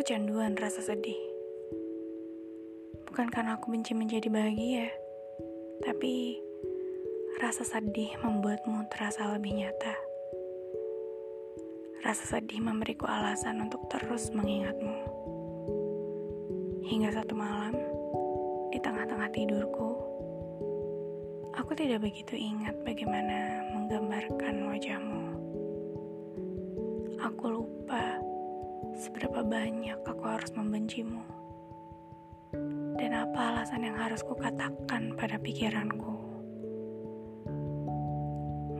kecanduan rasa sedih. Bukan karena aku benci menjadi bahagia, tapi rasa sedih membuatmu terasa lebih nyata. Rasa sedih memberiku alasan untuk terus mengingatmu. Hingga satu malam, di tengah-tengah tidurku, aku tidak begitu ingat bagaimana menggambarkan wajahmu. Aku lupa seberapa banyak aku harus membencimu. Dan apa alasan yang harus kukatakan pada pikiranku.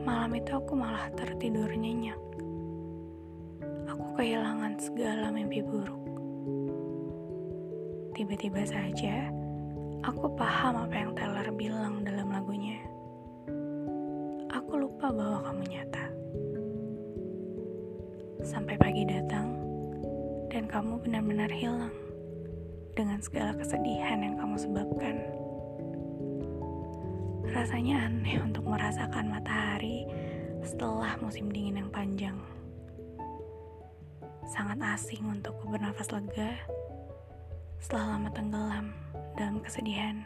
Malam itu aku malah tertidur nyenyak. Aku kehilangan segala mimpi buruk. Tiba-tiba saja, aku paham apa yang Taylor bilang dalam lagunya. Aku lupa bahwa kamu nyata. Sampai pagi datang, dan kamu benar-benar hilang dengan segala kesedihan yang kamu sebabkan. Rasanya aneh untuk merasakan matahari setelah musim dingin yang panjang. Sangat asing untuk bernafas lega setelah lama tenggelam dalam kesedihan.